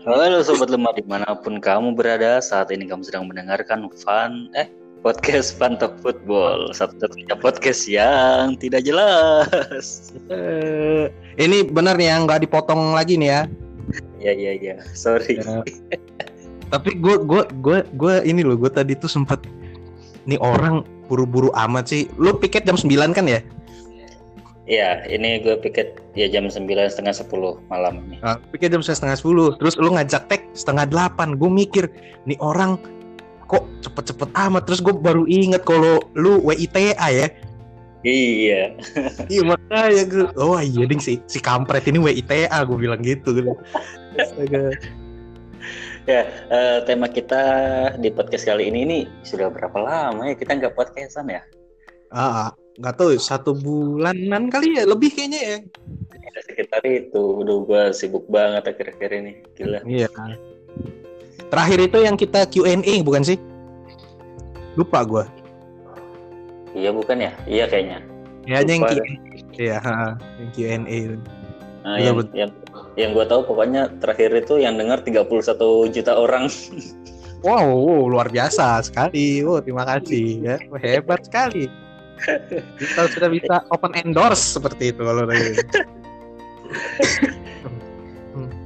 Halo sobat lemah di mana pun kamu berada saat ini kamu sedang mendengarkan fun eh podcast Talk Football satu-satunya podcast yang tidak jelas. Eh, ini bener nih yang nggak dipotong lagi nih ya. Ya ya ya sorry. Ya. Tapi gue gue gue gue ini loh gue tadi tuh sempet nih orang buru-buru amat sih. Lu piket jam 9 kan ya? Iya, ini gue piket ya jam sembilan setengah sepuluh malam ini. Nah, piket jam setengah sepuluh. Terus lu ngajak tek setengah delapan. Gue mikir nih orang kok cepet-cepet amat. Terus gue baru inget kalau lu WITA ya. Iya. Iya makanya gue. Oh iya ding si si kampret ini WITA gue bilang gitu. Gitu. Astaga. Ya, eh, tema kita di podcast kali ini ini sudah berapa lama ya kita nggak podcastan ya? Ah, nggak tahu satu bulanan kali ya lebih kayaknya ya. Sekitar itu. Udah gue sibuk banget akhir-akhir ini. Gila. Iya. Terakhir itu yang kita Q&A bukan sih? Lupa gue. Iya bukan ya? Iya kayaknya. Ya yang Q&A. Iya, yang Q&A. Nah, yang, betul. yang yang gue tahu pokoknya terakhir itu yang dengar 31 juta orang. Wow, wow, luar biasa sekali. Wow, terima kasih ya. Hebat sekali. Kita sudah bisa open endorse seperti itu kalau dari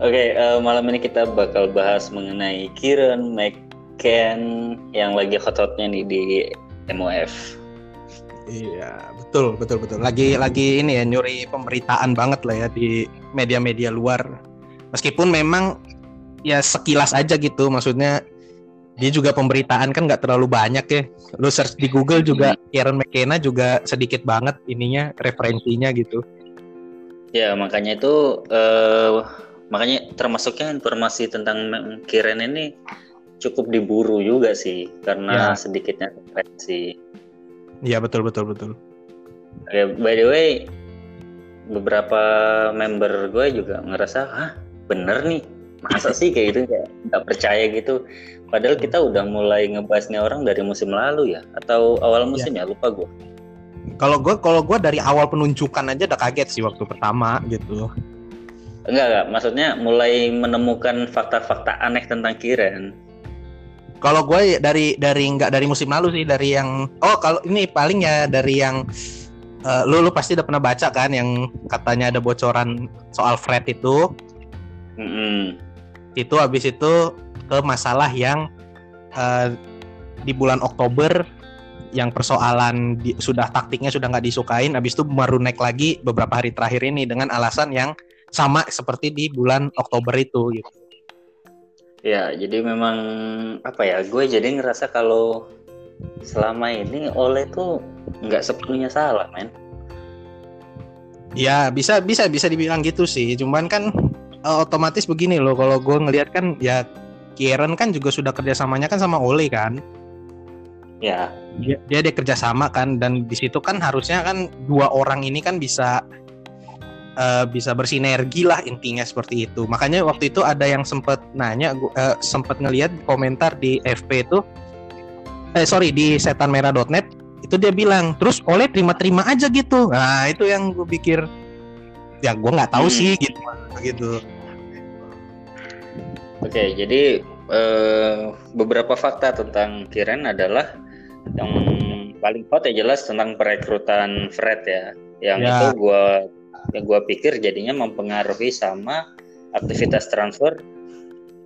Oke, eh, malam ini kita bakal bahas mengenai Kieran McCann yang lagi hot-hotnya nih di MOF. Iya, betul, betul, betul. Lagi lagi ini ya nyuri pemberitaan banget lah ya di media-media luar. Meskipun memang ya sekilas aja gitu, maksudnya dia juga pemberitaan kan nggak terlalu banyak ya. Lu search di Google juga Kieran McKenna juga sedikit banget ininya referensinya gitu. Ya, makanya itu eh, makanya termasuknya informasi tentang Kieran ini cukup diburu juga sih karena Ya. sedikitnya referensi. Iya, betul, betul, betul. Ya, by the way, beberapa member gue juga ngerasa, ah bener nih, masa sih kayak gitu kayak nggak percaya gitu. Padahal kita udah mulai ngebahasnya orang dari musim lalu ya, atau awal musim ya, lupa gue. Kalau gue kalau gua dari awal penunjukan aja udah kaget sih waktu pertama gitu. Enggak enggak, maksudnya mulai menemukan fakta-fakta aneh tentang Kiren. Kalau gue dari dari nggak dari musim lalu sih dari yang oh kalau ini paling ya dari yang eh, lu lu pasti udah pernah baca kan yang katanya ada bocoran soal Fred itu Mm-mm. Itu habis itu ke masalah yang eh, di bulan Oktober yang persoalan di- sudah taktiknya sudah nggak disukain habis itu baru naik lagi beberapa hari terakhir ini dengan alasan yang sama seperti di bulan Oktober itu gitu. Ya, jadi memang apa ya? Gue jadi ngerasa kalau selama ini Oleh tuh nggak sepenuhnya salah, men. Ya bisa bisa bisa dibilang gitu sih. Cuman kan eh, otomatis begini loh. Kalau gue ngelihat kan ya Kieran kan juga sudah kerjasamanya kan sama Ole kan. Ya, Dia dia ada kerjasama kan dan di situ kan harusnya kan dua orang ini kan bisa eh, bisa bersinergi lah intinya seperti itu. Makanya waktu itu ada yang sempet nanya, gua- eh, sempet ngelihat komentar di FP itu, eh sorry di setanmerah.net itu dia bilang terus oleh terima-terima aja gitu. Nah itu yang gue pikir ya gue nggak tahu Hmm. sih gitu gitu. oke. Jadi eh, beberapa fakta tentang Kiren adalah yang paling hot ya jelas tentang perekrutan Fred ya. Yang Ya. itu gue yang gue pikir jadinya mempengaruhi sama aktivitas transfer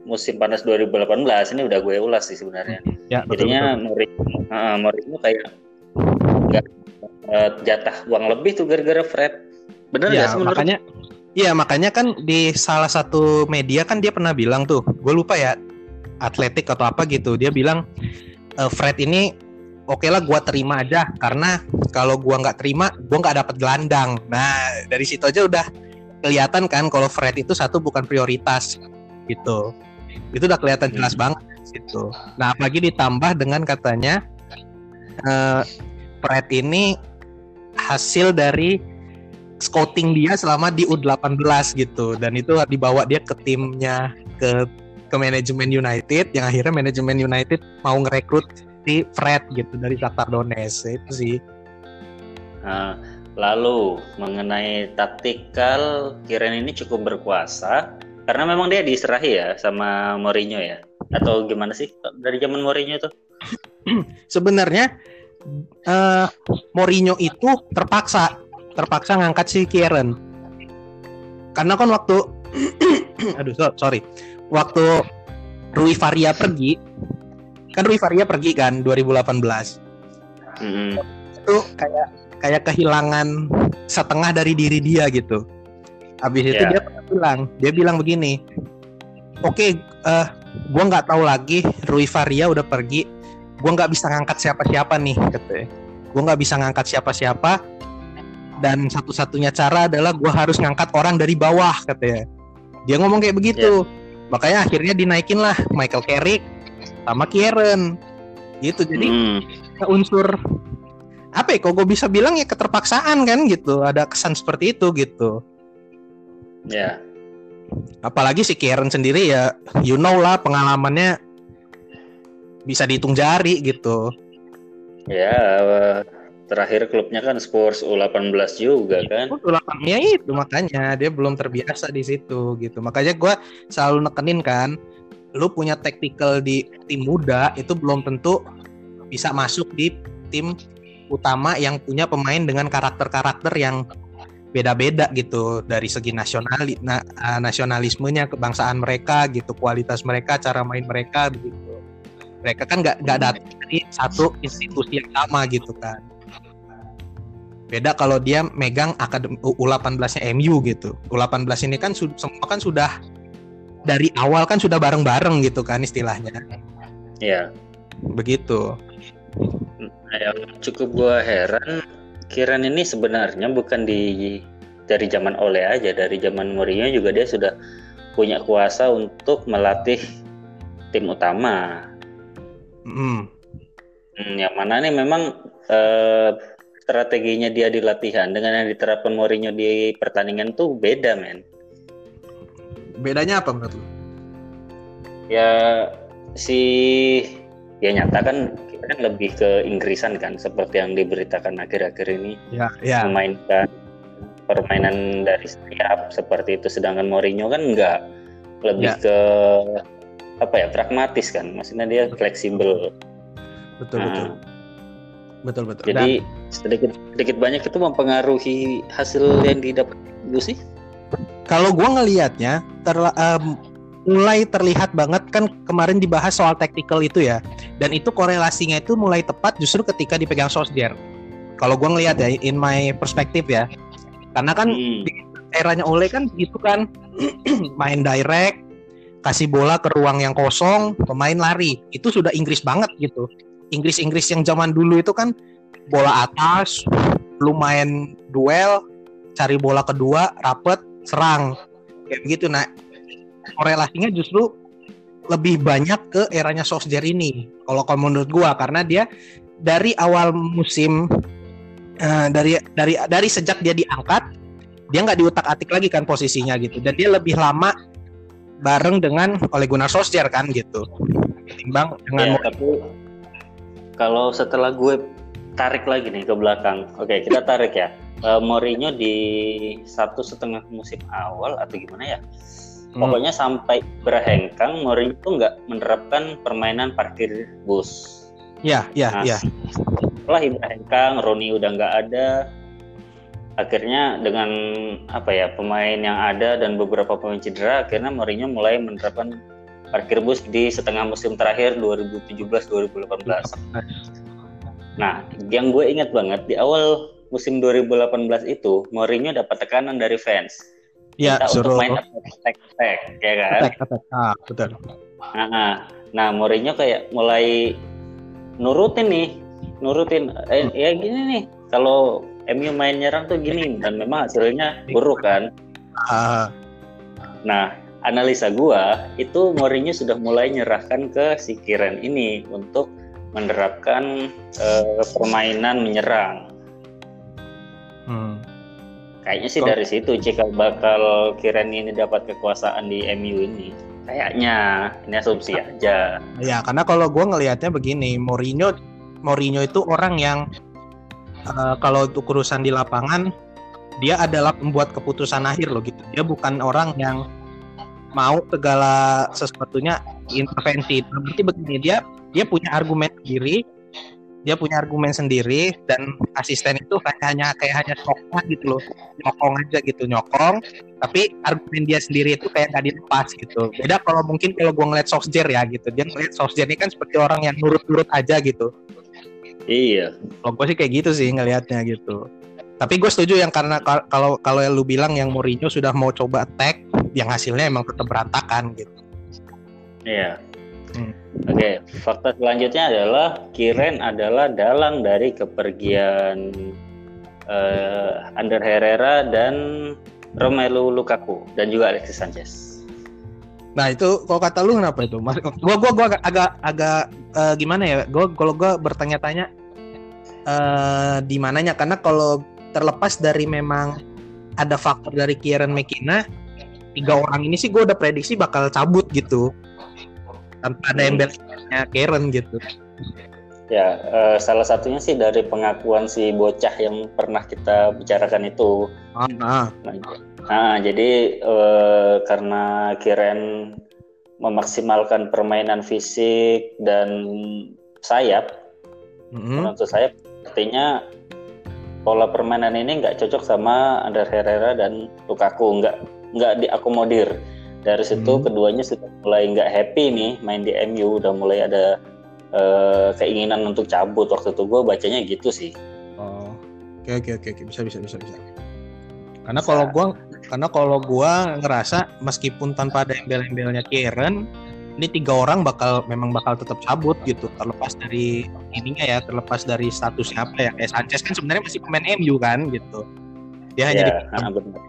musim panas 2018 ini udah gue ulas sih sebenarnya. Ya betul, Jadinya. Mourinho, uh, Mourinho kayak nggak eh, jatah uang lebih tuh gara-gara Fred. Bener Ya sih menurut? makanya Iya makanya kan di salah satu media kan dia pernah bilang tuh, gue lupa ya, atletik atau apa gitu, dia bilang "E, Fred ini oke lah gue terima aja karena kalau gue nggak terima gue nggak dapat gelandang. Nah dari situ aja udah kelihatan kan kalau Fred itu satu bukan prioritas gitu, itu udah kelihatan jelas banget gitu. Nah apalagi ditambah dengan katanya eh, Fred ini hasil dari scouting dia selama di U18 gitu. Dan itu dibawa dia ke timnya ke ke manajemen United yang akhirnya manajemen United mau ngerekrut si Fred gitu dari Shakhtar Donetsk. Itu sih. Nah, lalu mengenai taktikal Kiren ini cukup berkuasa karena memang dia diserahi ya sama Mourinho ya? Atau gimana sih dari zaman Mourinho itu? Sebenarnya uh, Mourinho itu terpaksa terpaksa ngangkat si Kieran. Karena kan waktu aduh sorry. Waktu Rui Faria pergi kan Rui Faria pergi kan 2018 mm-hmm. itu kayak kayak kehilangan setengah dari diri dia gitu. Habis yeah. itu dia bilang dia bilang begini oke okay, uh, eh, gue nggak tahu lagi Rui Faria udah pergi gue nggak bisa ngangkat siapa-siapa nih katanya. Gue nggak bisa ngangkat siapa-siapa dan satu-satunya cara adalah gue harus ngangkat orang dari bawah katanya dia ngomong kayak begitu yeah. makanya akhirnya dinaikin lah Michael Carrick sama Kieran gitu jadi hmm. unsur apa ya kok gue bisa bilang ya keterpaksaan kan gitu ada kesan seperti itu gitu ya yeah. apalagi si Kieran sendiri ya you know lah pengalamannya bisa dihitung jari gitu ya yeah, terakhir klubnya kan Spurs U18 juga kan. U18 ya itu makanya dia belum terbiasa di situ gitu. Makanya gue selalu nekenin kan, lu punya tactical di tim muda itu belum tentu bisa masuk di tim utama yang punya pemain dengan karakter-karakter yang beda-beda gitu dari segi nasional na, eh, nasionalismenya kebangsaan mereka gitu kualitas mereka cara main mereka begitu mereka kan nggak nggak datang dari satu institusi yang sama gitu kan Beda kalau dia megang akademi U18-nya MU gitu. U18 ini kan semua kan sudah dari awal kan sudah bareng-bareng gitu kan istilahnya. Iya. Begitu. Nah, yang cukup gua heran Kiran ini sebenarnya bukan di dari zaman Ole aja, dari zaman Mourinho juga dia sudah punya kuasa untuk melatih tim utama. Mm. Hmm, yang mana nih memang eh, strateginya dia di latihan dengan yang diterapkan Mourinho di pertandingan tuh beda men. Bedanya apa menurut lu? ya si ya nyata kan kita kan lebih ke Inggrisan kan seperti yang diberitakan akhir-akhir ini. Ya, ya. memainkan permainan dari setiap seperti itu. Sedangkan Mourinho kan enggak lebih ya. ke apa ya pragmatis kan. Maksudnya dia fleksibel. Betul nah, betul betul betul. Jadi Dan sedikit sedikit banyak itu mempengaruhi hasil yang didapat gue sih? Kalau gue ngelihatnya terla, um, mulai terlihat banget kan kemarin dibahas soal tactical itu ya. Dan itu korelasinya itu mulai tepat justru ketika dipegang Solskjaer. Kalau gue ngelihat ya in my perspektif ya. Karena kan hmm. di eranya Ole kan gitu kan. Main direct kasih bola ke ruang yang kosong pemain lari. Itu sudah Inggris banget gitu Inggris-Inggris yang zaman dulu itu kan bola atas, lu main duel, cari bola kedua, rapet, serang. Kayak begitu. Nah, korelasinya justru lebih banyak ke eranya Solskjaer ini. Kalau kalau menurut gua karena dia dari awal musim uh, dari dari dari sejak dia diangkat dia nggak diutak-atik lagi kan posisinya gitu dan dia lebih lama bareng dengan Ole Gunnar Solskjaer kan gitu ketimbang dengan ya, tapi kalau setelah gue tarik lagi nih ke belakang. Oke, kita tarik ya. Uh, Mourinho di satu setengah musim awal atau gimana ya? Hmm. Pokoknya sampai berhengkang Mourinho itu nggak menerapkan permainan parkir bus. Ya, ya, nah, ya. Setelah Ibrahim Roni udah nggak ada. Akhirnya dengan apa ya pemain yang ada dan beberapa pemain cedera, akhirnya Mourinho mulai menerapkan parkir bus di setengah musim terakhir 2017-2018. Nah, yang gue ingat banget di awal musim 2018 itu Mourinho dapat tekanan dari fans. Ya, suruh untuk main attack attack, ya kan? Attack attack. Ah, betul. Nah, nah Mourinho kayak mulai nurutin nih, nurutin eh, hmm. ya gini nih. Kalau MU main nyerang tuh gini dan memang hasilnya buruk kan. Ah. Nah, analisa gua itu Mourinho sudah mulai nyerahkan ke si Kiren ini untuk menerapkan uh, permainan menyerang. Hmm. Kayaknya sih Kok? dari situ jika bakal Kiren ini dapat kekuasaan di MU ini. Kayaknya ini asumsi aja. Ya karena kalau gue ngelihatnya begini, Mourinho Mourinho itu orang yang uh, kalau untuk urusan di lapangan dia adalah membuat keputusan akhir loh gitu. Dia bukan orang yang mau segala sesuatunya intervensi. Berarti begini dia dia punya argumen sendiri, dia punya argumen sendiri dan asisten itu kayak hanya kayak hanya sokong gitu loh, nyokong aja gitu nyokong. Tapi argumen dia sendiri itu kayak gak dilepas gitu. Beda kalau mungkin kalau gue ngeliat Solskjaer ya gitu, dia ngeliat Solskjaer ini kan seperti orang yang nurut-nurut aja gitu. Iya. Kalau gue sih kayak gitu sih ngelihatnya gitu. Tapi gue setuju yang karena kalau kalau lu bilang yang Mourinho sudah mau coba attack, yang hasilnya emang tetap berantakan gitu. Iya. Hmm. Oke, okay. fakta selanjutnya adalah Kiren adalah dalang dari kepergian uh, Ander Herrera dan Romelu Lukaku dan juga Alexis Sanchez. Nah itu kalau kata lu kenapa itu? Mas, gua gua gua agak agak uh, gimana ya? Gua kalau gua bertanya-tanya uh, di mananya karena kalau terlepas dari memang ada faktor dari Kieran McKenna tiga orang ini sih gue udah prediksi bakal cabut gitu tanpa ada embelnya Karen gitu. Ya, uh, salah satunya sih dari pengakuan si bocah yang pernah kita bicarakan itu. Ah, ah. Nah, nah, jadi uh, karena Kiren memaksimalkan permainan fisik dan sayap, mm-hmm. menurut saya artinya pola permainan ini nggak cocok sama Ander Herrera dan Lukaku, nggak nggak diakomodir. Dari situ hmm. keduanya sudah mulai nggak happy nih main di MU udah mulai ada uh, keinginan untuk cabut. Waktu itu gue bacanya gitu sih. Oh. Oke oke oke okay. bisa bisa bisa bisa. Karena kalau gue karena kalau gue ngerasa meskipun tanpa ada embel-embelnya Kieran ini tiga orang bakal memang bakal tetap cabut gitu terlepas dari ininya ya terlepas dari statusnya apa ya kayak Sanchez kan sebenarnya masih pemain MU kan gitu dia hanya yeah, di benar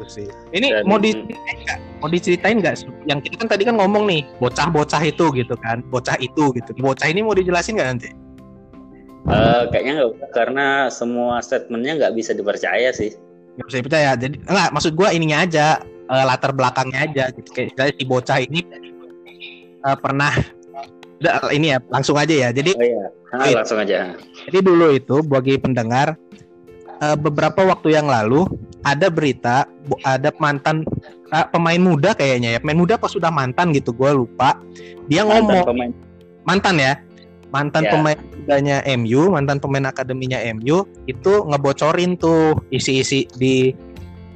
gitu sih. Ini Dan, mau diceritain nggak? Mau diceritain nggak? Yang kita kan tadi kan ngomong nih bocah-bocah itu gitu kan, bocah itu gitu. Bocah ini mau dijelasin nggak nanti? Uh, kayaknya nggak karena semua statementnya nggak bisa dipercaya sih. Nggak bisa dipercaya. Jadi enggak, maksud gue ininya aja uh, latar belakangnya aja. Gitu. Kayak si bocah ini uh, pernah Udah, ini ya langsung aja ya. Jadi oh, iya. ah, langsung aja. Jadi dulu itu bagi pendengar uh, beberapa waktu yang lalu ada berita ada mantan uh, pemain muda kayaknya ya pemain muda apa sudah mantan gitu gue lupa dia mantan ngomong pemain. mantan ya mantan yeah. pemain mudanya MU mantan pemain akademinya MU itu ngebocorin tuh isi-isi di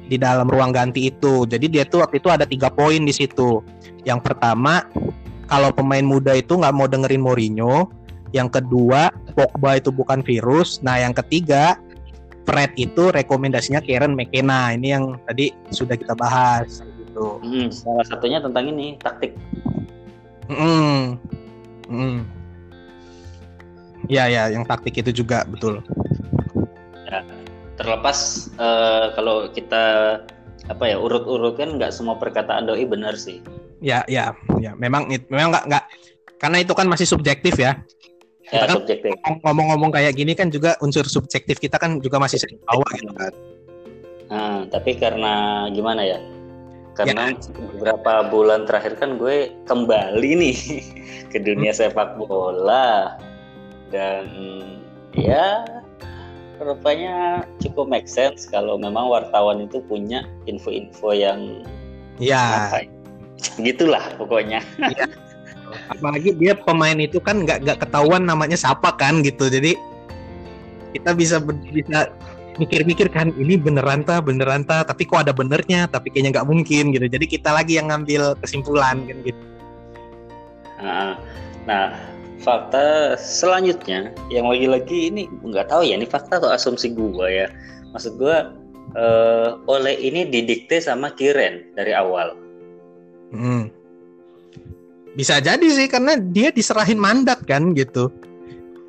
di dalam ruang ganti itu jadi dia tuh waktu itu ada tiga poin di situ yang pertama kalau pemain muda itu nggak mau dengerin Mourinho yang kedua Pogba itu bukan virus nah yang ketiga Fred itu rekomendasinya Karen McKenna ini yang tadi sudah kita bahas gitu. Hmm, salah satunya tentang ini taktik. Hmm. Hmm. Ya ya, yang taktik itu juga betul. Ya, terlepas uh, kalau kita apa ya urut-urut kan nggak semua perkataan doi benar sih. Ya ya ya, memang memang nggak nggak karena itu kan masih subjektif ya ya, kan subjektif. ngomong-ngomong kayak gini kan juga unsur subjektif kita kan juga masih sering bawa gitu kan. Nah, tapi karena gimana ya? Karena ya. beberapa bulan terakhir kan gue kembali nih ke dunia hmm. sepak bola dan ya rupanya cukup make sense kalau memang wartawan itu punya info-info yang ya? Gitulah pokoknya. Ya apalagi dia pemain itu kan nggak nggak ketahuan namanya siapa kan gitu. Jadi kita bisa bisa mikir-mikir kan ini beneran ta beneran ta tapi kok ada benernya tapi kayaknya nggak mungkin gitu. Jadi kita lagi yang ngambil kesimpulan kan gitu. Nah, nah fakta selanjutnya yang lagi-lagi ini nggak tahu ya ini fakta atau asumsi gua ya maksud gua uh, oleh ini didikte sama Kiren dari awal hmm. Bisa jadi sih karena dia diserahin mandat kan gitu.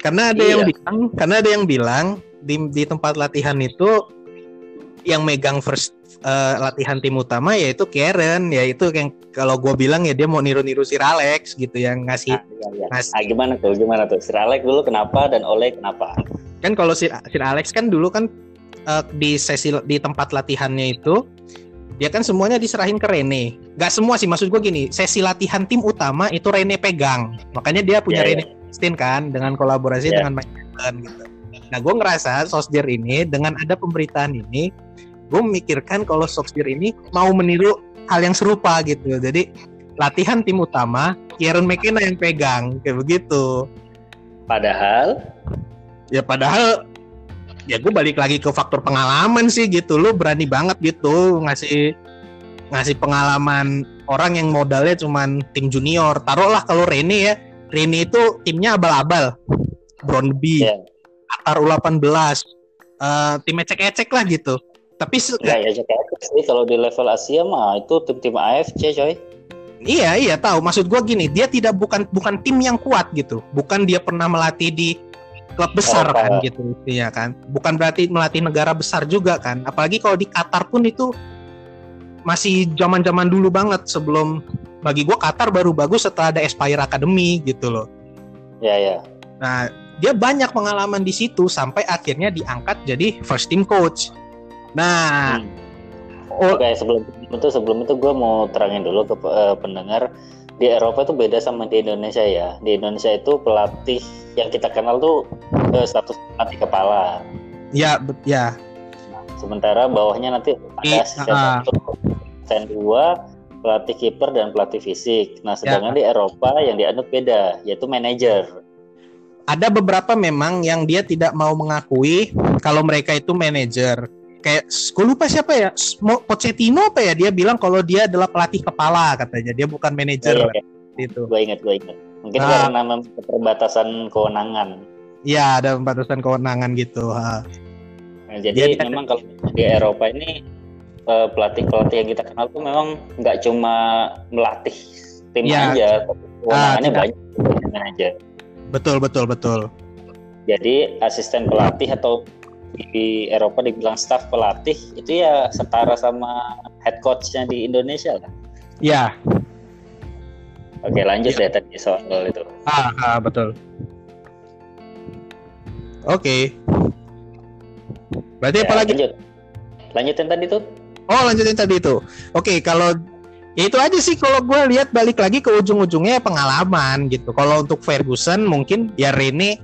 Karena ada iya. yang bilang, karena ada yang bilang di di tempat latihan itu yang megang first uh, latihan tim utama yaitu Karen yaitu yang kalau gue bilang ya dia mau niru-niru Sir Alex gitu yang ngasih, nah, iya, iya. ngasih. Nah, gimana tuh gimana tuh Sir Alex dulu kenapa dan Oleh kenapa kan kalau Sir, Sir Alex kan dulu kan uh, di sesi di tempat latihannya itu dia kan semuanya diserahin ke Rene. Gak semua sih, maksud gue gini, sesi latihan tim utama itu Rene pegang. Makanya dia punya yeah, Rene yeah. kan dengan kolaborasi yeah. dengan Mike gitu. Nah, gue ngerasa Sosjer ini dengan ada pemberitaan ini, gue memikirkan kalau Sosjer ini mau meniru hal yang serupa gitu. Jadi latihan tim utama, Kieran McKenna yang pegang kayak begitu. Padahal ya padahal ya gue balik lagi ke faktor pengalaman sih gitu. Lu berani banget gitu ngasih ngasih pengalaman orang yang modalnya cuman tim junior. Taruhlah kalau Rene ya, Rene itu timnya abal-abal. Brondby, yeah. Qatar U18, uh, tim ecek-ecek lah gitu. Tapi ya, ya ecek sih kalau di level Asia mah itu tim-tim AFC coy. Iya iya tahu. Maksud gue gini, dia tidak bukan bukan tim yang kuat gitu. Bukan dia pernah melatih di klub besar kan gitu ya kan. Bukan berarti melatih negara besar juga kan. Apalagi kalau di Qatar pun itu masih zaman-zaman dulu banget sebelum bagi gue Qatar baru bagus setelah ada Aspire Academy gitu loh. Ya ya. Nah dia banyak pengalaman di situ sampai akhirnya diangkat jadi first team coach. Nah, hmm. oh, oke okay, sebelum itu sebelum itu gue mau terangin dulu ke uh, pendengar di Eropa itu beda sama di Indonesia ya. Di Indonesia itu pelatih yang kita kenal tuh uh, status pelatih kepala. Ya, ya. sementara bawahnya nanti ada asisten uh, dua pelatih kiper dan pelatih fisik. Nah, sedangkan ya. di Eropa yang dianut beda, yaitu manajer ada beberapa memang yang dia tidak mau mengakui kalau mereka itu manajer. Kayak gue lupa siapa ya, Pochettino apa ya? Dia bilang kalau dia adalah pelatih kepala katanya, dia bukan manajer. Iya, iya. Itu. Gue ingat, gue ingat. Mungkin nah, karena keterbatasan kewenangan. Iya, ada pembatasan kewenangan gitu. Ha. Nah, jadi dia, memang kalau di Eropa ini uh, pelatih-pelatih yang kita kenal tuh memang nggak cuma melatih tim ya, aja, kewenangannya uh, banyak aja. Betul betul betul. Jadi asisten pelatih atau di Eropa dibilang staff pelatih itu ya setara sama head coachnya di Indonesia lah. Ya. Oke lanjut ya. deh tadi soal itu. Ah, ah betul. Oke. Berarti ya, apa lagi? Lanjut. Lanjutin tadi tuh. Oh lanjutin tadi itu. Oke kalau ya itu aja sih kalau gue lihat balik lagi ke ujung-ujungnya pengalaman gitu kalau untuk Ferguson mungkin ya Rene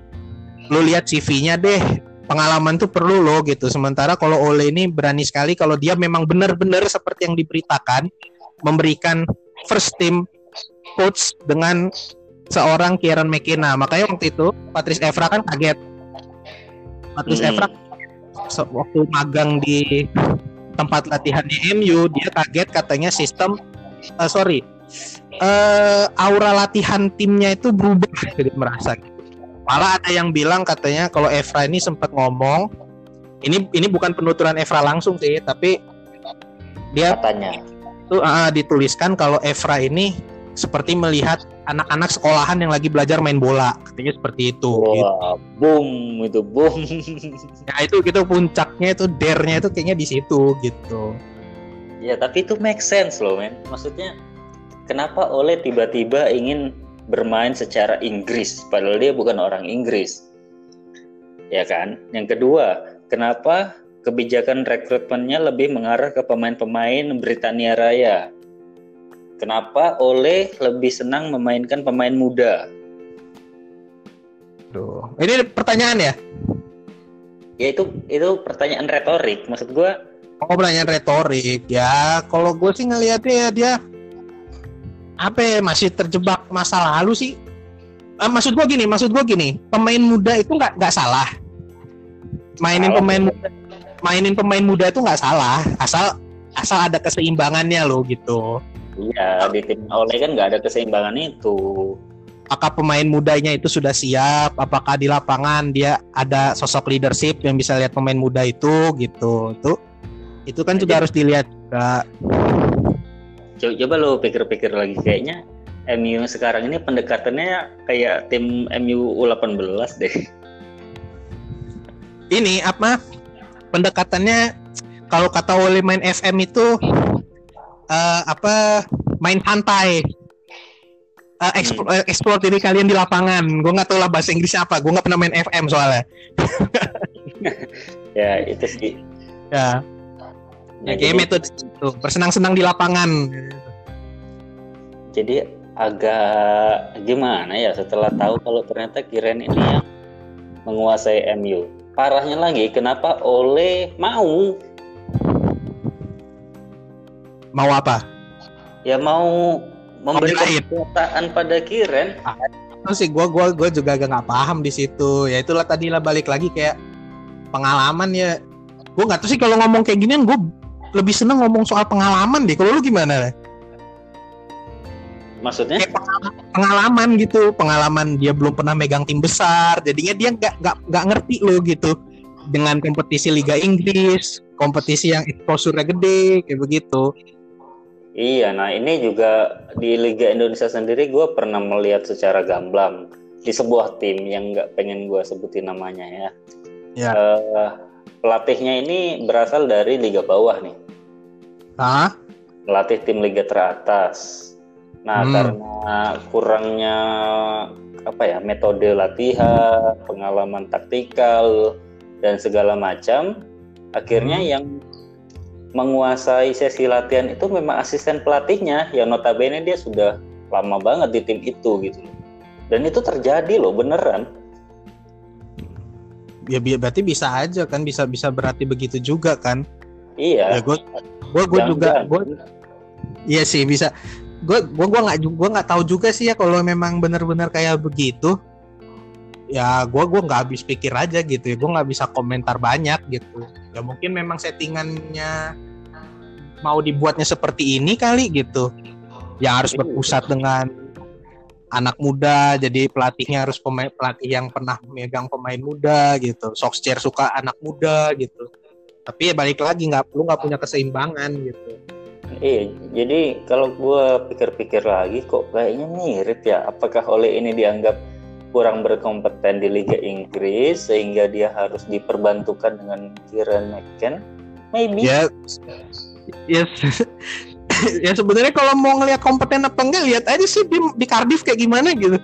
lu lihat CV-nya deh pengalaman tuh perlu lo gitu sementara kalau Ole ini berani sekali kalau dia memang benar-benar seperti yang diberitakan memberikan first team coach dengan seorang Kieran McKenna makanya waktu itu Patrice Evra kan kaget Patrice hmm. Evra waktu magang di tempat latihan di MU dia kaget katanya sistem uh, sorry uh, aura latihan timnya itu berubah jadi merasa gitu. Malah ada yang bilang katanya kalau Evra ini sempat ngomong ini ini bukan penuturan Evra langsung sih tapi dia katanya itu uh, dituliskan kalau Evra ini seperti melihat anak-anak sekolahan yang lagi belajar main bola katanya seperti itu Wah, gitu. boom itu boom ya itu gitu puncaknya itu dernya itu kayaknya di situ gitu Ya tapi itu make sense loh men. Maksudnya kenapa oleh tiba-tiba ingin bermain secara Inggris padahal dia bukan orang Inggris. Ya kan? Yang kedua, kenapa kebijakan rekrutmennya lebih mengarah ke pemain-pemain Britania Raya? Kenapa oleh lebih senang memainkan pemain muda? Duh, ini pertanyaan ya? Ya itu itu pertanyaan retorik. Maksud gue Oh pertanyaan retorik ya. Kalau gue sih ngelihatnya ya dia apa ya, masih terjebak masa lalu sih. Ah, maksud gue gini, maksud gue gini, pemain muda itu nggak nggak salah. Mainin salah. pemain muda, mainin pemain muda itu nggak salah, asal asal ada keseimbangannya loh gitu. Iya, di tim oleh kan nggak ada keseimbangan itu. Apakah pemain mudanya itu sudah siap? Apakah di lapangan dia ada sosok leadership yang bisa lihat pemain muda itu gitu? Itu itu kan juga harus dilihat juga. Coba, coba lo pikir-pikir lagi kayaknya MU sekarang ini pendekatannya kayak tim MU U18 deh. Ini apa? Pendekatannya kalau kata oleh main FM itu uh, apa? Main santai. Uh, explore, hmm. explore diri kalian di lapangan. Gue nggak tahu lah bahasa Inggris apa. Gue nggak pernah main FM soalnya. ya itu sih. Ya ya kayak metode itu bersenang-senang di lapangan jadi agak gimana ya setelah tahu kalau ternyata Kiren ini yang menguasai MU parahnya lagi kenapa Ole mau mau apa ya mau memberi kekuasaan pada Kiren. Terus sih gue gua gua juga agak nggak paham di situ. Ya itulah tadi lah balik lagi kayak pengalaman ya. Gue nggak tahu sih kalau ngomong kayak ginian gue lebih seneng ngomong soal pengalaman deh. Kalau lu gimana? Maksudnya? Kayak pengalaman, pengalaman gitu, pengalaman dia belum pernah megang tim besar, jadinya dia nggak nggak nggak ngerti lo gitu dengan kompetisi Liga Inggris, kompetisi yang exposure gede kayak begitu. Iya, nah ini juga di Liga Indonesia sendiri gue pernah melihat secara gamblang di sebuah tim yang nggak pengen gue sebutin namanya ya. Ya. Eh, pelatihnya ini berasal dari Liga bawah nih, Ah, melatih tim Liga teratas. Nah Hmm. karena kurangnya apa ya metode latihan, pengalaman taktikal dan segala macam, akhirnya Hmm. yang menguasai sesi latihan itu memang asisten pelatihnya yang notabene dia sudah lama banget di tim itu gitu dan itu terjadi loh beneran ya berarti bisa aja kan, bisa bisa berarti begitu juga kan? Ya iya gue gue gue juga gue Iya sih bisa. Gue gue gua nggak gua nggak tahu juga sih ya kalau memang benar-benar kayak begitu. Ya gue gua nggak habis pikir aja gitu ya. Gue nggak bisa komentar banyak gitu. Ya mungkin memang settingannya mau dibuatnya seperti ini kali gitu. Yang harus berpusat dengan anak muda jadi pelatihnya harus pemain pelatih yang pernah megang pemain muda gitu Solskjaer suka anak muda gitu tapi ya balik lagi nggak lu nggak punya keseimbangan gitu. Iya jadi kalau gua pikir-pikir lagi kok kayaknya mirip ya. Apakah oleh ini dianggap kurang berkompeten di Liga Inggris sehingga dia harus diperbantukan dengan Kieran McKen? Maybe. Ya ya ya sebenarnya kalau mau ngelihat kompeten apa enggak lihat aja sih di, di Cardiff kayak gimana gitu.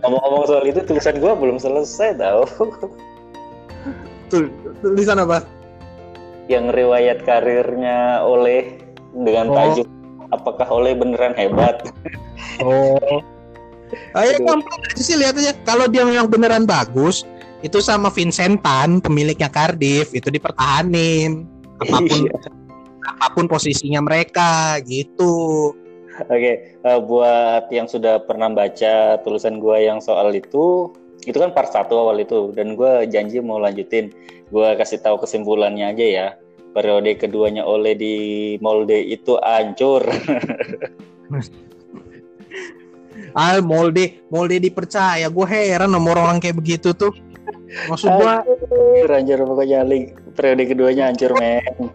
Ngomong-ngomong soal itu tulisan gua belum selesai tau. Tuh tulisan apa yang riwayat karirnya oleh dengan Oh. tajuk apakah oleh beneran hebat? Oh. Ayo gampang sih lihat aja. Kalau dia memang beneran bagus itu sama Vincentan pemiliknya Cardiff itu dipertahanin. Apa pun Iya. apa pun posisinya mereka gitu. Oke, eh, buat yang sudah pernah baca tulisan gua yang soal itu, itu kan part satu awal itu, dan gua janji mau lanjutin. Gua kasih tahu kesimpulannya aja ya. Periode keduanya oleh di Molde itu hancur. ah Molde Molde dipercaya gue heran nomor orang kayak begitu tuh maksud gua Hancur, hancur pokoknya periode keduanya hancur, men.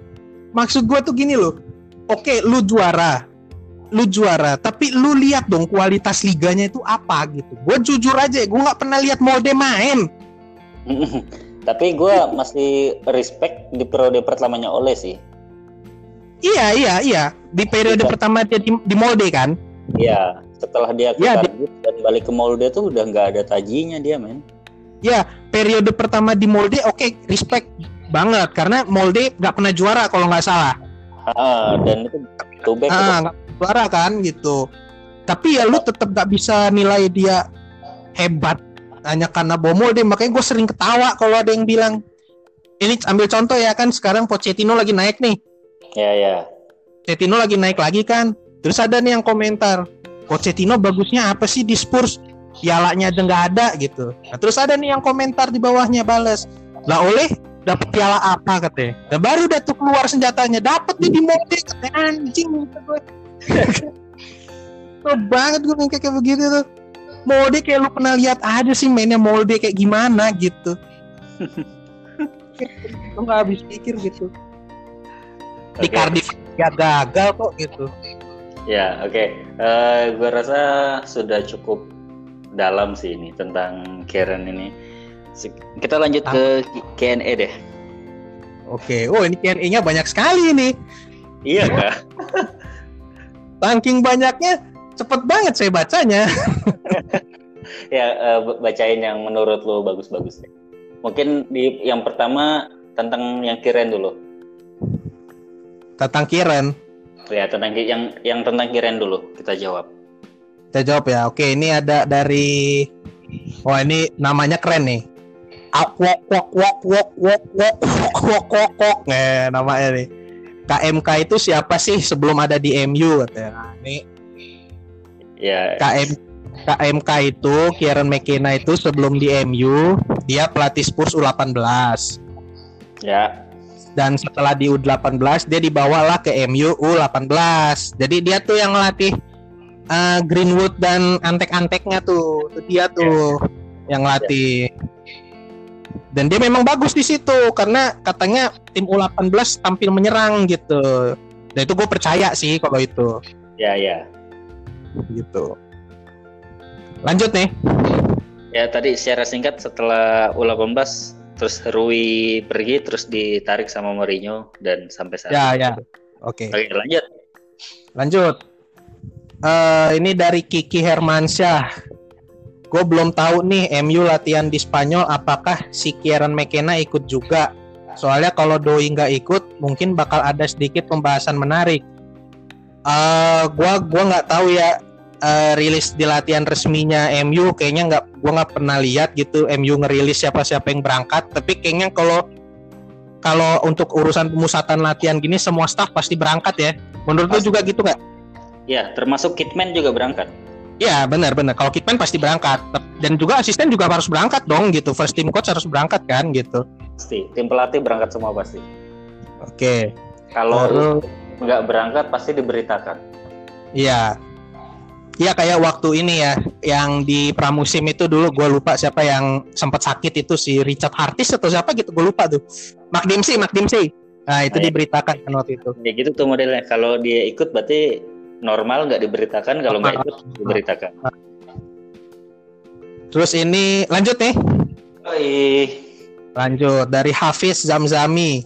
maksud gua tuh gini loh oke lu juara lu juara tapi lu lihat dong kualitas liganya itu apa gitu gue jujur aja gue nggak pernah lihat Molde main Tapi gua masih respect di periode pertamanya oleh sih. iya iya iya di periode Iya. pertama dia di, di Molde kan Iya, setelah dia ke Iya, di- dan balik ke Molde tuh udah nggak ada tajinya dia, men. periode pertama di Molde oke respect banget karena Molde nggak pernah juara kalau nggak salah Ah, dan itu two back tuh. ah juara kan gitu. Tapi ya lu tetap nggak bisa nilai dia hebat. Hanya karena bawa Molde makanya gue sering ketawa kalau ada yang bilang. Ini ambil contoh ya kan sekarang Pochettino lagi naik nih. Ya, ya. Pochettino lagi naik lagi kan. Terus ada nih yang komentar Pochettino bagusnya apa sih di Spurs? Pialanya aja nggak ada gitu. Nah, terus ada nih yang komentar di bawahnya bales lah oleh dapat piala apa? katanya. Nah, baru udah tuh keluar senjatanya dapat dia di Molde katanya. Anjing kata gue Tuh banget gue kayak kayak begitu tuh Molde kayak lu pernah lihat aja sih mainnya Molde kayak gimana gitu lu nggak habis pikir gitu di. Cardiff ya gagal kok gitu Ya, oke. Eh, gua rasa sudah cukup dalam sih ini tentang Karen ini. Kita lanjut ke Q&A deh. Oke, oh ini Q&A-nya banyak sekali nih. Iya kak. Ranking banyaknya cepet banget saya bacanya. ya, b- bacain yang menurut lo bagus-bagus deh. Mungkin di yang pertama tentang yang Kiren dulu. Tentang Kiren. Ya, tentang yang yang tentang Kiren dulu kita jawab. Kita jawab ya. Oke, ini ada dari Wah, ini namanya keren nih. Akwok wok wok wok wok wok wok wok wok wok. Eh, namanya nih. KMK itu siapa sih sebelum ada di MU katanya. Nah, ini Ya. KM KMK itu Kieran McKenna itu sebelum di MU dia pelatih Spurs U18 Ya. dan setelah di U18 dia dibawalah ke MU U18 jadi dia tuh yang ngelatih eh, Greenwood dan antek-anteknya tuh itu dia tuh yang ngelatih dan dia memang bagus di situ karena katanya tim U18 tampil menyerang gitu dan itu gue percaya sih kalau itu Ya, ya. gitu lanjut nih Ya tadi secara singkat setelah U18 terus Rui pergi terus ditarik sama Mourinho dan sampai saat ya ini. ya oke Oke, lanjut. Lanjut. Eh ini dari Kiki Hermansyah. Gue belum tahu nih MU latihan di Spanyol apakah si Kieran McKenna ikut juga. Soalnya kalau Doi nggak ikut mungkin bakal ada sedikit pembahasan menarik. Eh gua gua nggak tahu ya eh, rilis di latihan resminya MU kayaknya nggak gua nggak pernah lihat gitu MU ngerilis siapa-siapa yang berangkat tapi kayaknya kalau kalau untuk urusan pemusatan latihan gini semua staff pasti berangkat ya menurut lu Pasti. juga gitu nggak Ya, termasuk Kitman juga berangkat. Iya benar benar. Kalau Kitman pasti berangkat dan juga asisten juga harus berangkat dong gitu. First team coach harus berangkat kan gitu. Pasti. Tim pelatih berangkat semua pasti. Oke. Kalau Lalu nggak berangkat pasti diberitakan. iya. Iya kayak waktu ini ya yang di pramusim itu dulu gue lupa siapa yang sempat sakit itu si Richard Hartis atau siapa gitu gue lupa tuh. Mark Dempsey, Mark Dempsey. Nah itu Ah, iya. diberitakan kan waktu itu. Ya gitu tuh modelnya. Kalau dia ikut berarti normal nggak diberitakan. Kalau nggak ikut diberitakan. Terus ini lanjut nih. Oi. Lanjut dari Hafiz Zamzami.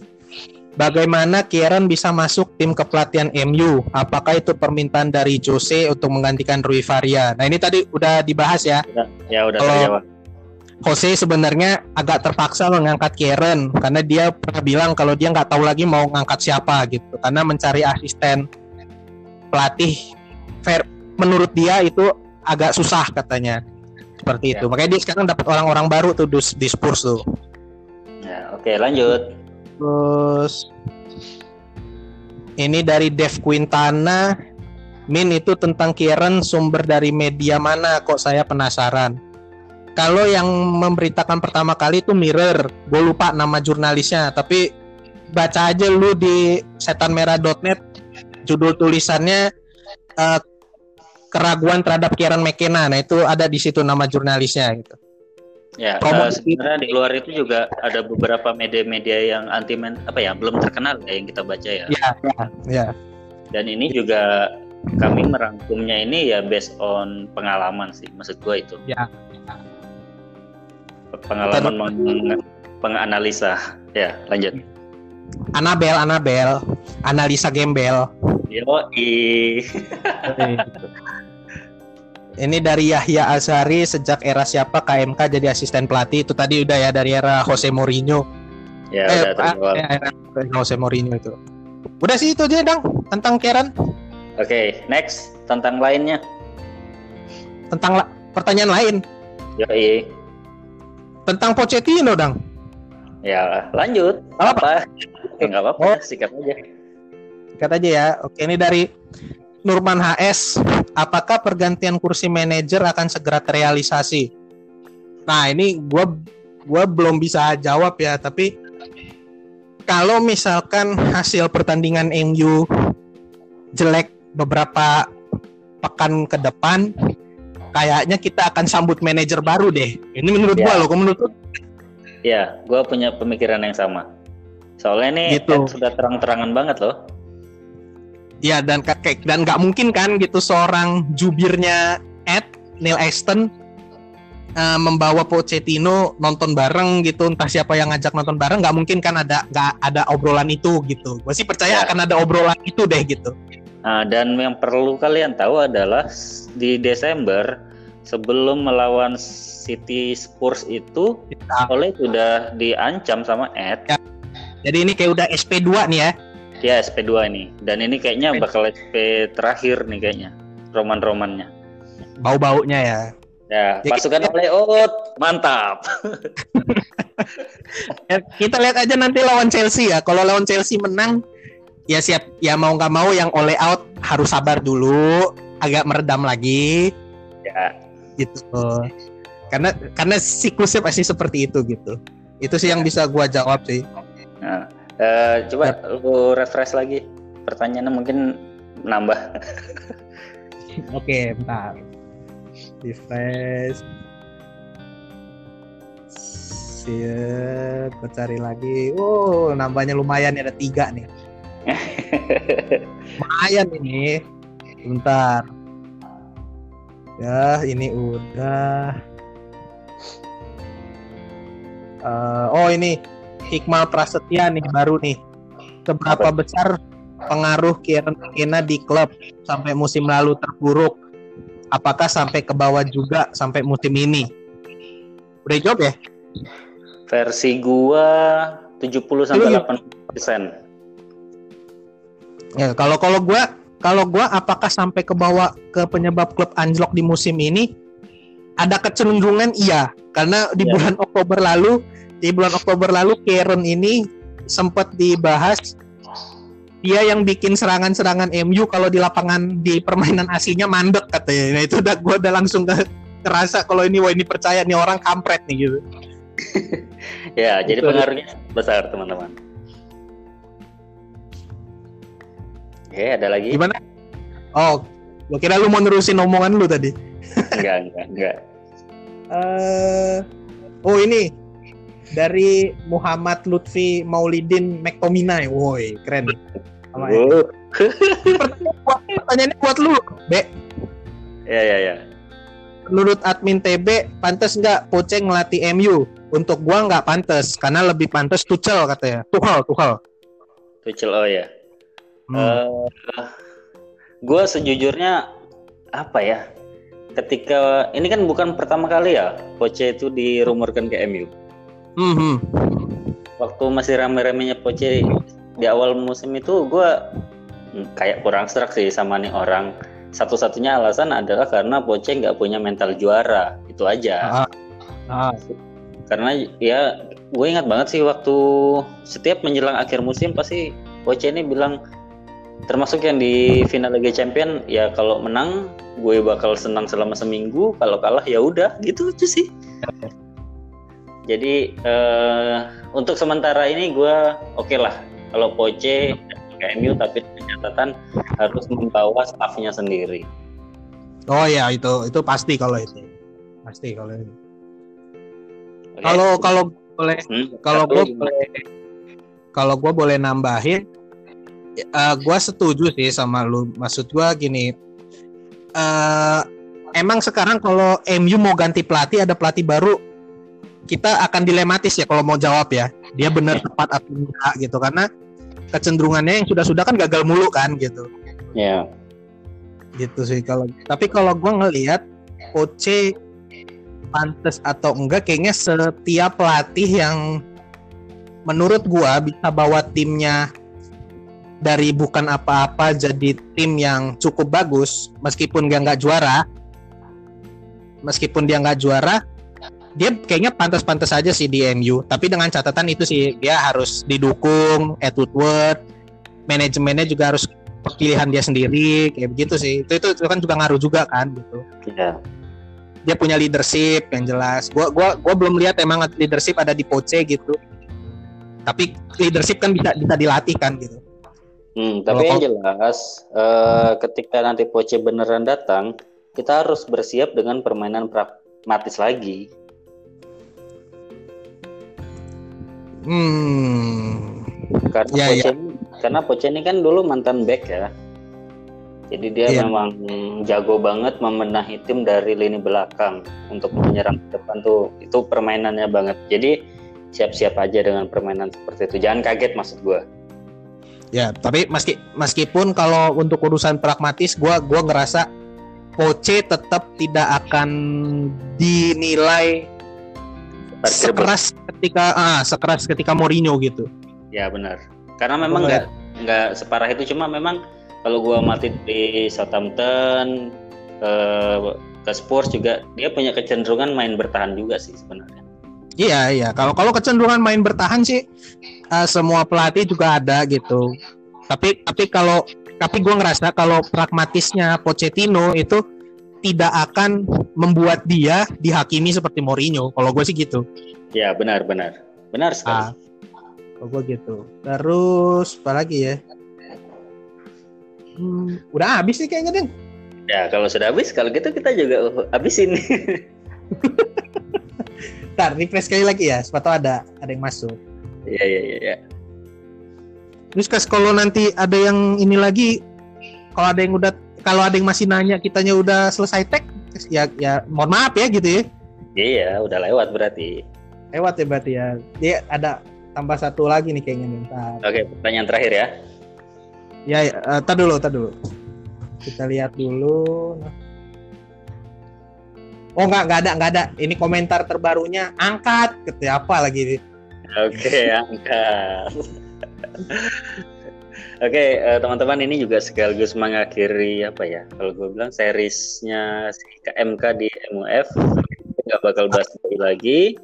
Bagaimana Kieran bisa masuk tim kepelatihan MU? Apakah itu permintaan dari Jose untuk menggantikan Rui Faria? Nah ini tadi udah dibahas ya. Ya udah Kalau- terjawab. Jose sebenarnya agak terpaksa mengangkat Kieran karena dia pernah bilang kalau dia nggak tahu lagi mau ngangkat siapa gitu. Karena mencari asisten pelatih fair menurut dia itu agak susah katanya. Seperti itu. Makanya dia sekarang dapat orang-orang baru tuh di di Spurs tuh. Ya, oke lanjut. Terus ini dari Dev Quintana. Min itu tentang Kieran sumber dari media mana kok saya penasaran. Kalau yang memberitakan pertama kali itu Mirror, gue lupa nama jurnalisnya, tapi baca aja lu di setanmerah.net judul tulisannya eh, keraguan terhadap Kieran McKenna. Nah itu ada di situ nama jurnalisnya gitu. Ya, Promo- eh, sebenarnya di luar itu juga ada beberapa media-media yang anti men apa ya belum terkenal ya yang kita baca ya. Ya, ya, ya. Dan ini juga kami merangkumnya ini ya based on pengalaman sih, maksud gua itu. Ya. Pengalaman meng- penganalisa. Ya, lanjut. Anabel, Anabel, analisa gembel. Yo, i. Ini dari Yahya Azhari sejak era siapa KMK jadi asisten pelatih itu tadi udah ya dari era Jose Mourinho. Ya, eh, udah ah, ya, era Jose Mourinho itu. Udah sih itu aja dong tentang Kieran, Oke, next tentang lainnya. tentang la- pertanyaan lain Yo, i. tentang Pochettino dong. Ya, lanjut. Apa? Ya, nggak apa-apa, Oh. sikat aja. Kata aja ya. Oke ini dari Nurman HS. Apakah pergantian kursi manajer akan segera terrealisasi? Nah ini gue gua belum bisa jawab ya. Tapi kalau misalkan hasil pertandingan MU jelek beberapa pekan ke depan, kayaknya kita akan sambut manajer baru deh. Ini menurut Ya. gua loh. Menurut? Ya, gua punya pemikiran yang sama. Soalnya ini Gitu. Ed sudah terang-terangan banget loh. Ya dan kakek dan nggak mungkin kan gitu seorang jubirnya Ed Neil Aston eh, membawa Pochettino nonton bareng gitu entah siapa yang ngajak nonton bareng nggak mungkin kan ada nggak ada obrolan itu gitu. Gue sih percaya Ya. akan ada obrolan itu deh gitu. Nah, dan yang perlu kalian tahu adalah di Desember sebelum melawan City Spurs itu Kita- Oleh sudah diancam sama Ed. Jadi ini kayak udah SP2 nih ya. Ya SP2 ini. Dan ini kayaknya bakal SP terakhir nih kayaknya. Roman-romannya. Bau-baunya ya. Ya, Ya, pasukan oleh Out. Mantap. Eh, Kita lihat aja nanti lawan Chelsea ya. Kalau lawan Chelsea menang ya siap ya mau nggak mau yang oleh out harus sabar dulu agak meredam lagi Ya. gitu karena karena siklusnya pasti seperti itu gitu itu sih yang bisa gua jawab sih Nah, eh, coba lu refresh lagi pertanyaannya mungkin nambah. oke bentar refresh Siap, gue cari lagi. Oh, nambahnya lumayan ada tiga nih. Lumayan ini. Bentar. Ya, ini udah. Eh, oh ini Hikmal Prasetya nih baru nih. Seberapa besar pengaruh Kieran Kena di klub sampai musim lalu terpuruk? Apakah sampai ke bawah juga sampai musim ini? Udah jawab ya? Versi gua 70 sampai Lu- 80 persen. Ya, kalau kalau gua kalau gua apakah sampai ke bawah ke penyebab klub anjlok di musim ini? Ada kecenderungan iya, karena di Ya. bulan Oktober lalu di bulan Oktober lalu Kieran ini sempat dibahas dia yang bikin serangan-serangan MU kalau di lapangan di permainan aslinya mandek katanya. Nah itu udah gua udah langsung ke terasa kalau ini wah ini percaya nih orang kampret nih gitu. Ya, jadi pengaruhnya besar teman-teman. Oke, ada lagi? Gimana? Oh, gua kira lu mau nerusin omongan lu tadi. Enggak, enggak, enggak. eh oh ini dari Muhammad Lutfi Maulidin McTominay. Woi, keren. Sama. Oh. Pertanyaannya buat lu, Be. Ya, ya, ya. Menurut admin TB, pantas nggak Poce ngelatih MU? Untuk gua nggak pantas, karena lebih pantas Tuchel katanya. Tuchel, Tuchel. Tuchel oh ya. Hmm. Eh, gue sejujurnya apa ya? Ketika ini kan bukan pertama kali ya Poche itu dirumorkan ke MU. Hmm, hmm. Waktu masih rame-ramenya Poche di awal musim itu gue kayak kurang serak sih sama nih orang. Satu-satunya alasan adalah karena Poche nggak punya mental juara itu aja. Ah. Ah. Karena ya gue ingat banget sih waktu setiap menjelang akhir musim pasti Poche ini bilang termasuk yang di final Liga Champion ya kalau menang gue bakal senang selama seminggu kalau kalah ya udah gitu aja sih jadi eh, untuk sementara ini gue oke lah kalau Poche ke MU tapi catatan harus membawa staffnya sendiri Oh ya itu itu pasti kalau itu. Pasti kalau itu. Oke? Kalau kalau boleh Hmm, kalau gue boleh kalau gue boleh nambahin eh gue setuju sih sama lu maksud gue gini eh emang sekarang kalau MU mau ganti pelatih ada pelatih baru kita akan dilematis ya kalau mau jawab ya. Dia benar tepat atau enggak gitu. Karena kecenderungannya yang sudah-sudah kan gagal mulu kan gitu. Ya gitu sih kalau tapi kalau gue ngelihat Poche pantas atau enggak kayaknya setiap pelatih yang menurut gua bisa bawa timnya dari bukan apa-apa jadi tim yang cukup bagus meskipun dia nggak juara meskipun dia nggak juara dia kayaknya pantas-pantas aja sih di MU tapi dengan catatan itu sih dia harus didukung Ed Woodward manajemennya juga harus pilihan dia sendiri kayak begitu sih. Itu itu, itu kan juga ngaruh juga kan gitu. Ya dia punya leadership yang jelas. Gua gua gua belum lihat emang leadership ada di Poche gitu. Tapi leadership kan bisa bisa dilatih kan gitu. Hmm, tapi yang Kalau- jelas eh, ketika nanti Poche beneran datang, kita harus bersiap dengan permainan pragmatis lagi. Hmm Karena Ya, Poche ini, karena Poche ini kan dulu mantan back ya. Jadi dia Iya. memang jago banget membenahi tim dari lini belakang untuk menyerang ke depan tuh itu permainannya banget. Jadi siap-siap aja dengan permainan seperti itu. Jangan kaget maksud gua. ya tapi meski meskipun kalau untuk urusan pragmatis gua gua ngerasa Poche tetap tidak akan dinilai. Sekeras ketika ah sekeras ketika Mourinho gitu Ya benar. Karena memang nggak nggak separah itu cuma memang kalau gua mati di Southampton ke ke Spurs juga dia punya kecenderungan main bertahan juga sih sebenarnya. Iya iya kalau kalau kecenderungan main bertahan sih eh, semua pelatih juga ada gitu. Tapi tapi kalau tapi gue ngerasa kalau pragmatisnya Pochettino itu tidak akan membuat dia dihakimi seperti Mourinho. Kalau gue sih gitu. Ya benar benar benar sekali. Ah, kalau gue gitu. Terus apa lagi ya? Hmm, udah habis nih kayaknya deng. Ya kalau sudah habis, kalau gitu kita juga habisin. Ntar refresh sekali lagi ya, sepatu ada ada yang masuk. Iya iya iya. Ya. Terus kas kalau nanti ada yang ini lagi, kalau ada yang udah kalau ada yang masih nanya kitanya udah selesai tag, ya ya mohon maaf ya gitu ya. Iya udah lewat berarti. Lewat ya berarti ya. Dia ada tambah satu lagi nih kayaknya nih. Ntar. Oke pertanyaan terakhir ya. Ya, ya uh, tar dulu, tar dulu. Kita lihat dulu. Oh nggak nggak ada nggak ada. Ini komentar terbarunya angkat. Gitu apa lagi? Oke angkat. Oke, uh, teman-teman ini juga sekaligus mengakhiri apa ya? Kalau gue bilang seriesnya si KMK di MUF nggak bakal bahas lagi.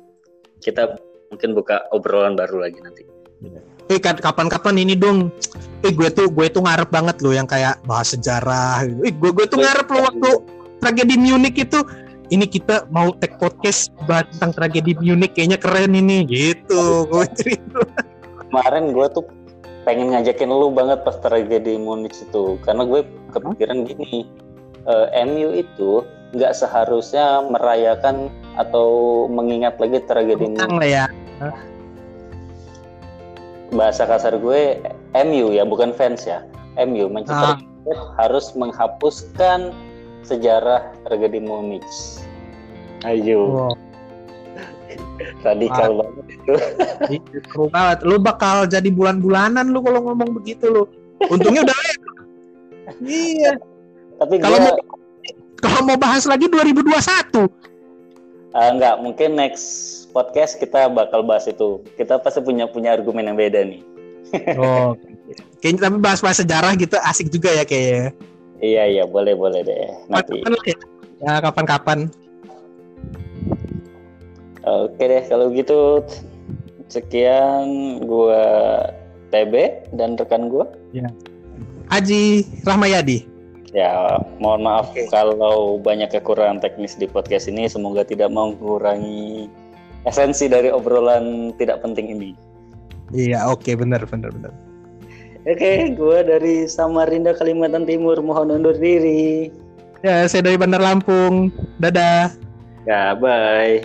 Kita mungkin buka obrolan baru lagi nanti. Eh kapan-kapan ini dong. Eh gue tuh gue tuh ngarep banget loh yang kayak bahas sejarah. Eh gue gue tuh ngarep loh waktu tragedi Munich itu ini kita mau take podcast bahas tentang tragedi Munich kayaknya keren ini gitu. Gue cerita. Kemarin gue tuh pengen ngajakin lu banget pas tragedi Munich itu karena gue kepikiran gini uh, MU itu nggak seharusnya merayakan atau mengingat lagi tragedi Munich. ya. Bahasa kasar gue MU ya bukan fans ya MU Manchester ah. United harus menghapuskan sejarah tragedi Munich. Ayo. Wow radikal ah. banget itu. Banget. Lu bakal jadi bulan-bulanan lu kalau ngomong begitu lu. Untungnya udah iya. Tapi kalau gua... mau kalau mau bahas lagi 2021 uh, enggak. Mungkin next podcast kita bakal bahas itu. Kita pasti punya punya argumen yang beda nih. Oh kayaknya tapi bahas-bahas sejarah gitu asik juga ya kayaknya. Iya iya. Boleh boleh deh. Nanti. Kapan, ya kapan-kapan Oke deh kalau gitu sekian gua TB dan rekan gua. Ya. Aji Rahmayadi. Ya, mohon maaf okay. kalau banyak kekurangan teknis di podcast ini. Semoga tidak mengurangi esensi dari obrolan tidak penting ini. Iya, oke, okay, benar, benar, benar. Oke, okay, gue dari Samarinda, Kalimantan Timur, mohon undur diri. Ya, saya dari Bandar Lampung. Dadah. Ya, bye.